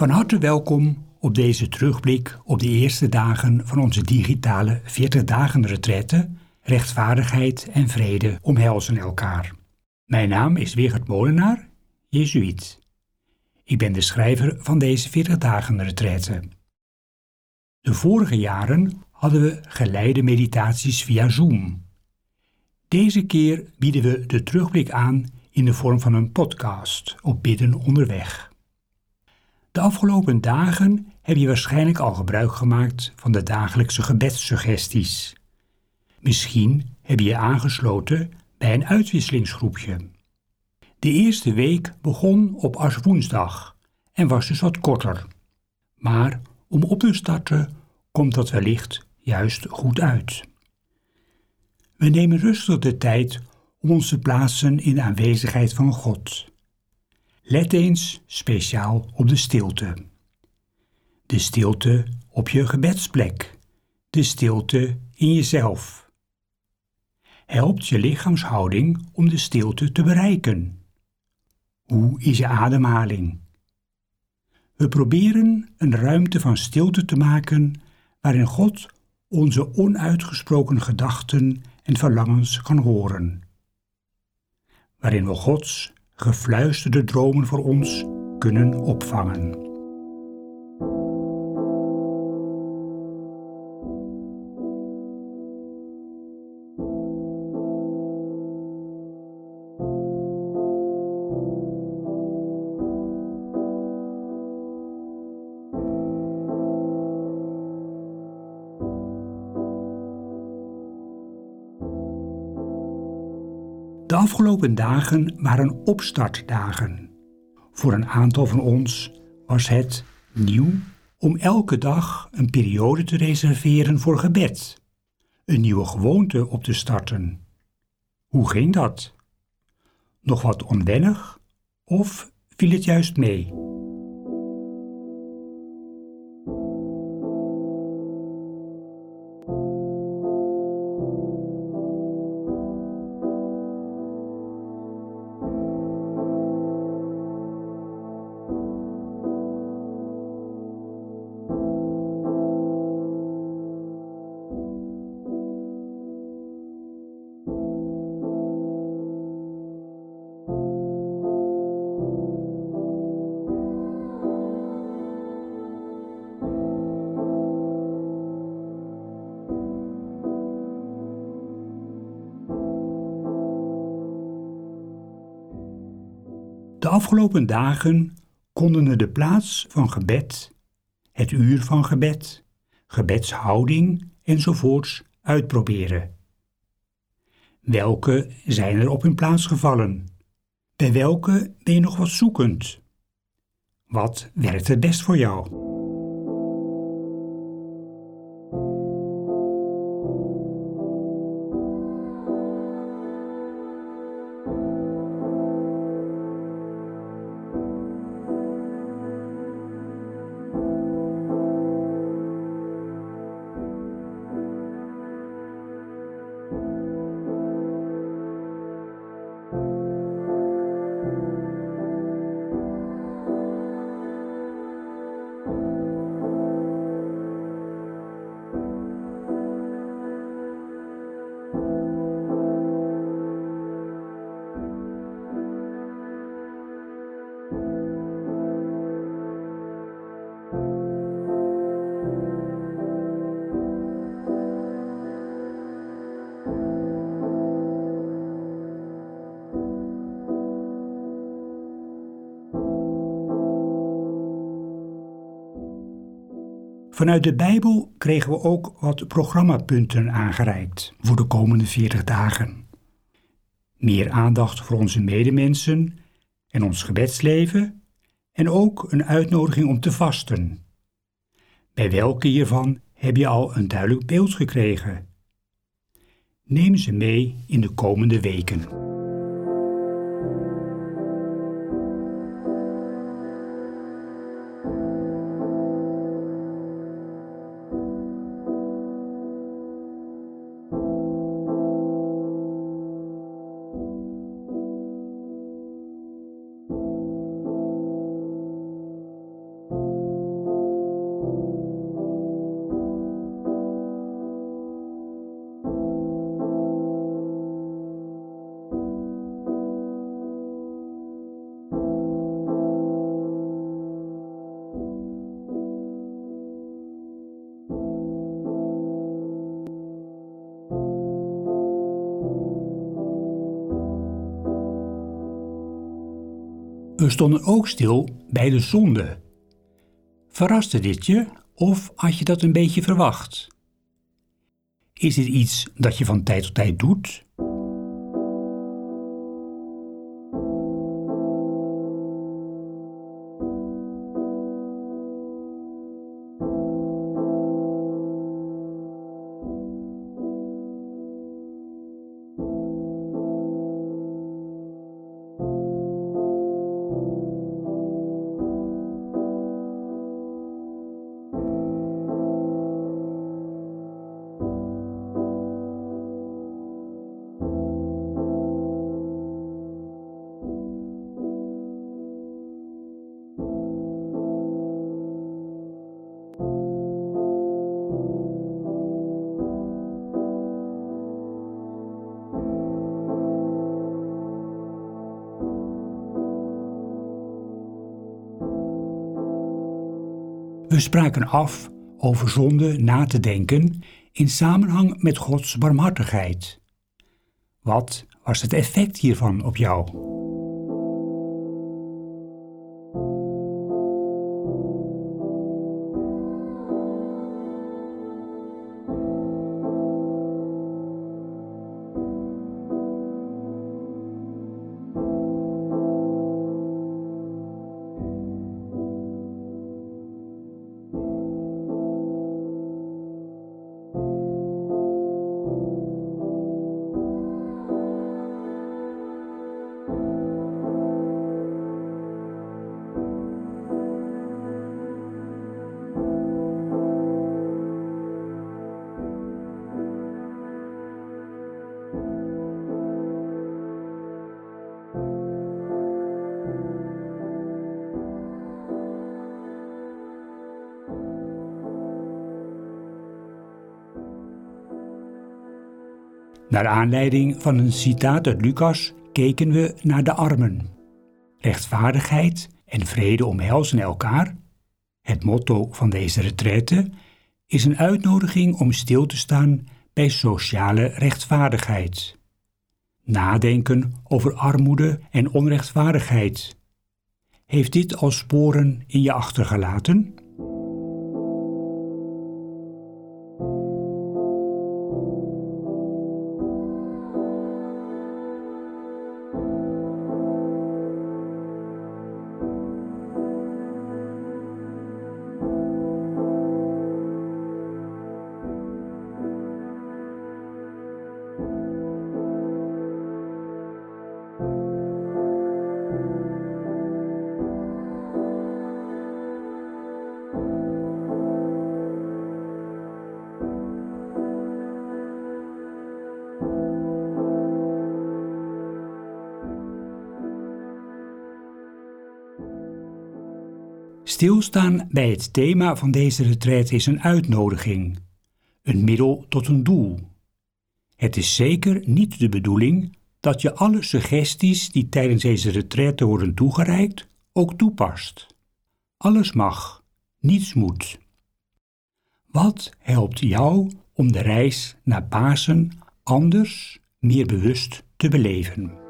Van harte welkom op deze terugblik op de eerste dagen van onze digitale 40 dagen retraite Rechtvaardigheid en vrede omhelzen elkaar. Mijn naam is Wigert Molenaar, Jezuïet. Ik ben de schrijver van deze 40 dagen retraite. De vorige jaren hadden we geleide meditaties via Zoom. Deze keer bieden we de terugblik aan in de vorm van een podcast op Bidden onderweg. De afgelopen dagen heb je waarschijnlijk al gebruik gemaakt van de dagelijkse gebedssuggesties. Misschien heb je je aangesloten bij een uitwisselingsgroepje. De eerste week begon op Aswoensdag en was dus wat korter. Maar om op te starten komt dat wellicht juist goed uit. We nemen rustig de tijd om ons te plaatsen in de aanwezigheid van God. Let eens speciaal op de stilte. De stilte op je gebedsplek. De stilte in jezelf. Helpt je lichaamshouding om de stilte te bereiken. Hoe is je ademhaling? We proberen een ruimte van stilte te maken waarin God onze onuitgesproken gedachten en verlangens kan horen. Waarin we Gods gefluisterde dromen voor ons kunnen opvangen. Afgelopen dagen waren opstartdagen. Voor een aantal van ons was het nieuw om elke dag een periode te reserveren voor gebed, een nieuwe gewoonte op te starten. Hoe ging dat? Nog wat onwennig of viel het juist mee? Afgelopen dagen konden we de plaats van gebed, het uur van gebed, gebedshouding enzovoorts uitproberen. Welke zijn er op hun plaats gevallen? Bij welke ben je nog wat zoekend? Wat werkt het best voor jou? Vanuit de Bijbel kregen we ook wat programmapunten aangereikt voor de komende 40 dagen. Meer aandacht voor onze medemensen en ons gebedsleven en ook een uitnodiging om te vasten. Bij welke hiervan heb je al een duidelijk beeld gekregen? Neem ze mee in de komende weken. We stonden ook stil bij de zonde. Verraste dit je of had je dat een beetje verwacht? Is dit iets dat je van tijd tot tijd doet? We spraken af over zonde na te denken in samenhang met Gods barmhartigheid. Wat was het effect hiervan op jou? Naar aanleiding van een citaat uit Lucas keken we naar de armen. Rechtvaardigheid en vrede omhelzen elkaar. Het motto van deze retraite is een uitnodiging om stil te staan bij sociale rechtvaardigheid. Nadenken over armoede en onrechtvaardigheid. Heeft dit al sporen in je achtergelaten? Stilstaan bij het thema van deze retraite is een uitnodiging, een middel tot een doel. Het is zeker niet de bedoeling dat je alle suggesties die tijdens deze retraite worden toegereikt ook toepast. Alles mag, niets moet. Wat helpt jou om de reis naar Pasen anders, meer bewust te beleven?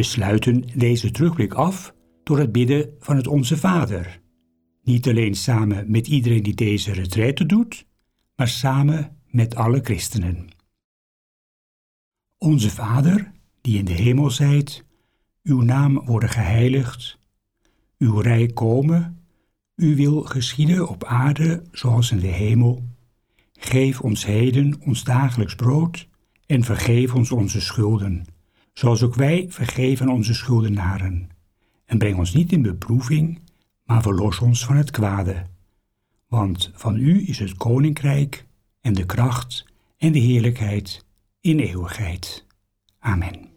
We sluiten deze terugblik af door het bidden van het Onze Vader. Niet alleen samen met iedereen die deze retraite doet, maar samen met alle christenen. Onze Vader, die in de hemel zijt, uw naam worden geheiligd, uw rijk komen, U wil geschieden op aarde zoals in de hemel. Geef ons heden ons dagelijks brood en vergeef ons onze schulden, zoals ook wij vergeven onze schuldenaren. En breng ons niet in beproeving, maar verlos ons van het kwade. Want van u is het koninkrijk en de kracht en de heerlijkheid in eeuwigheid. Amen.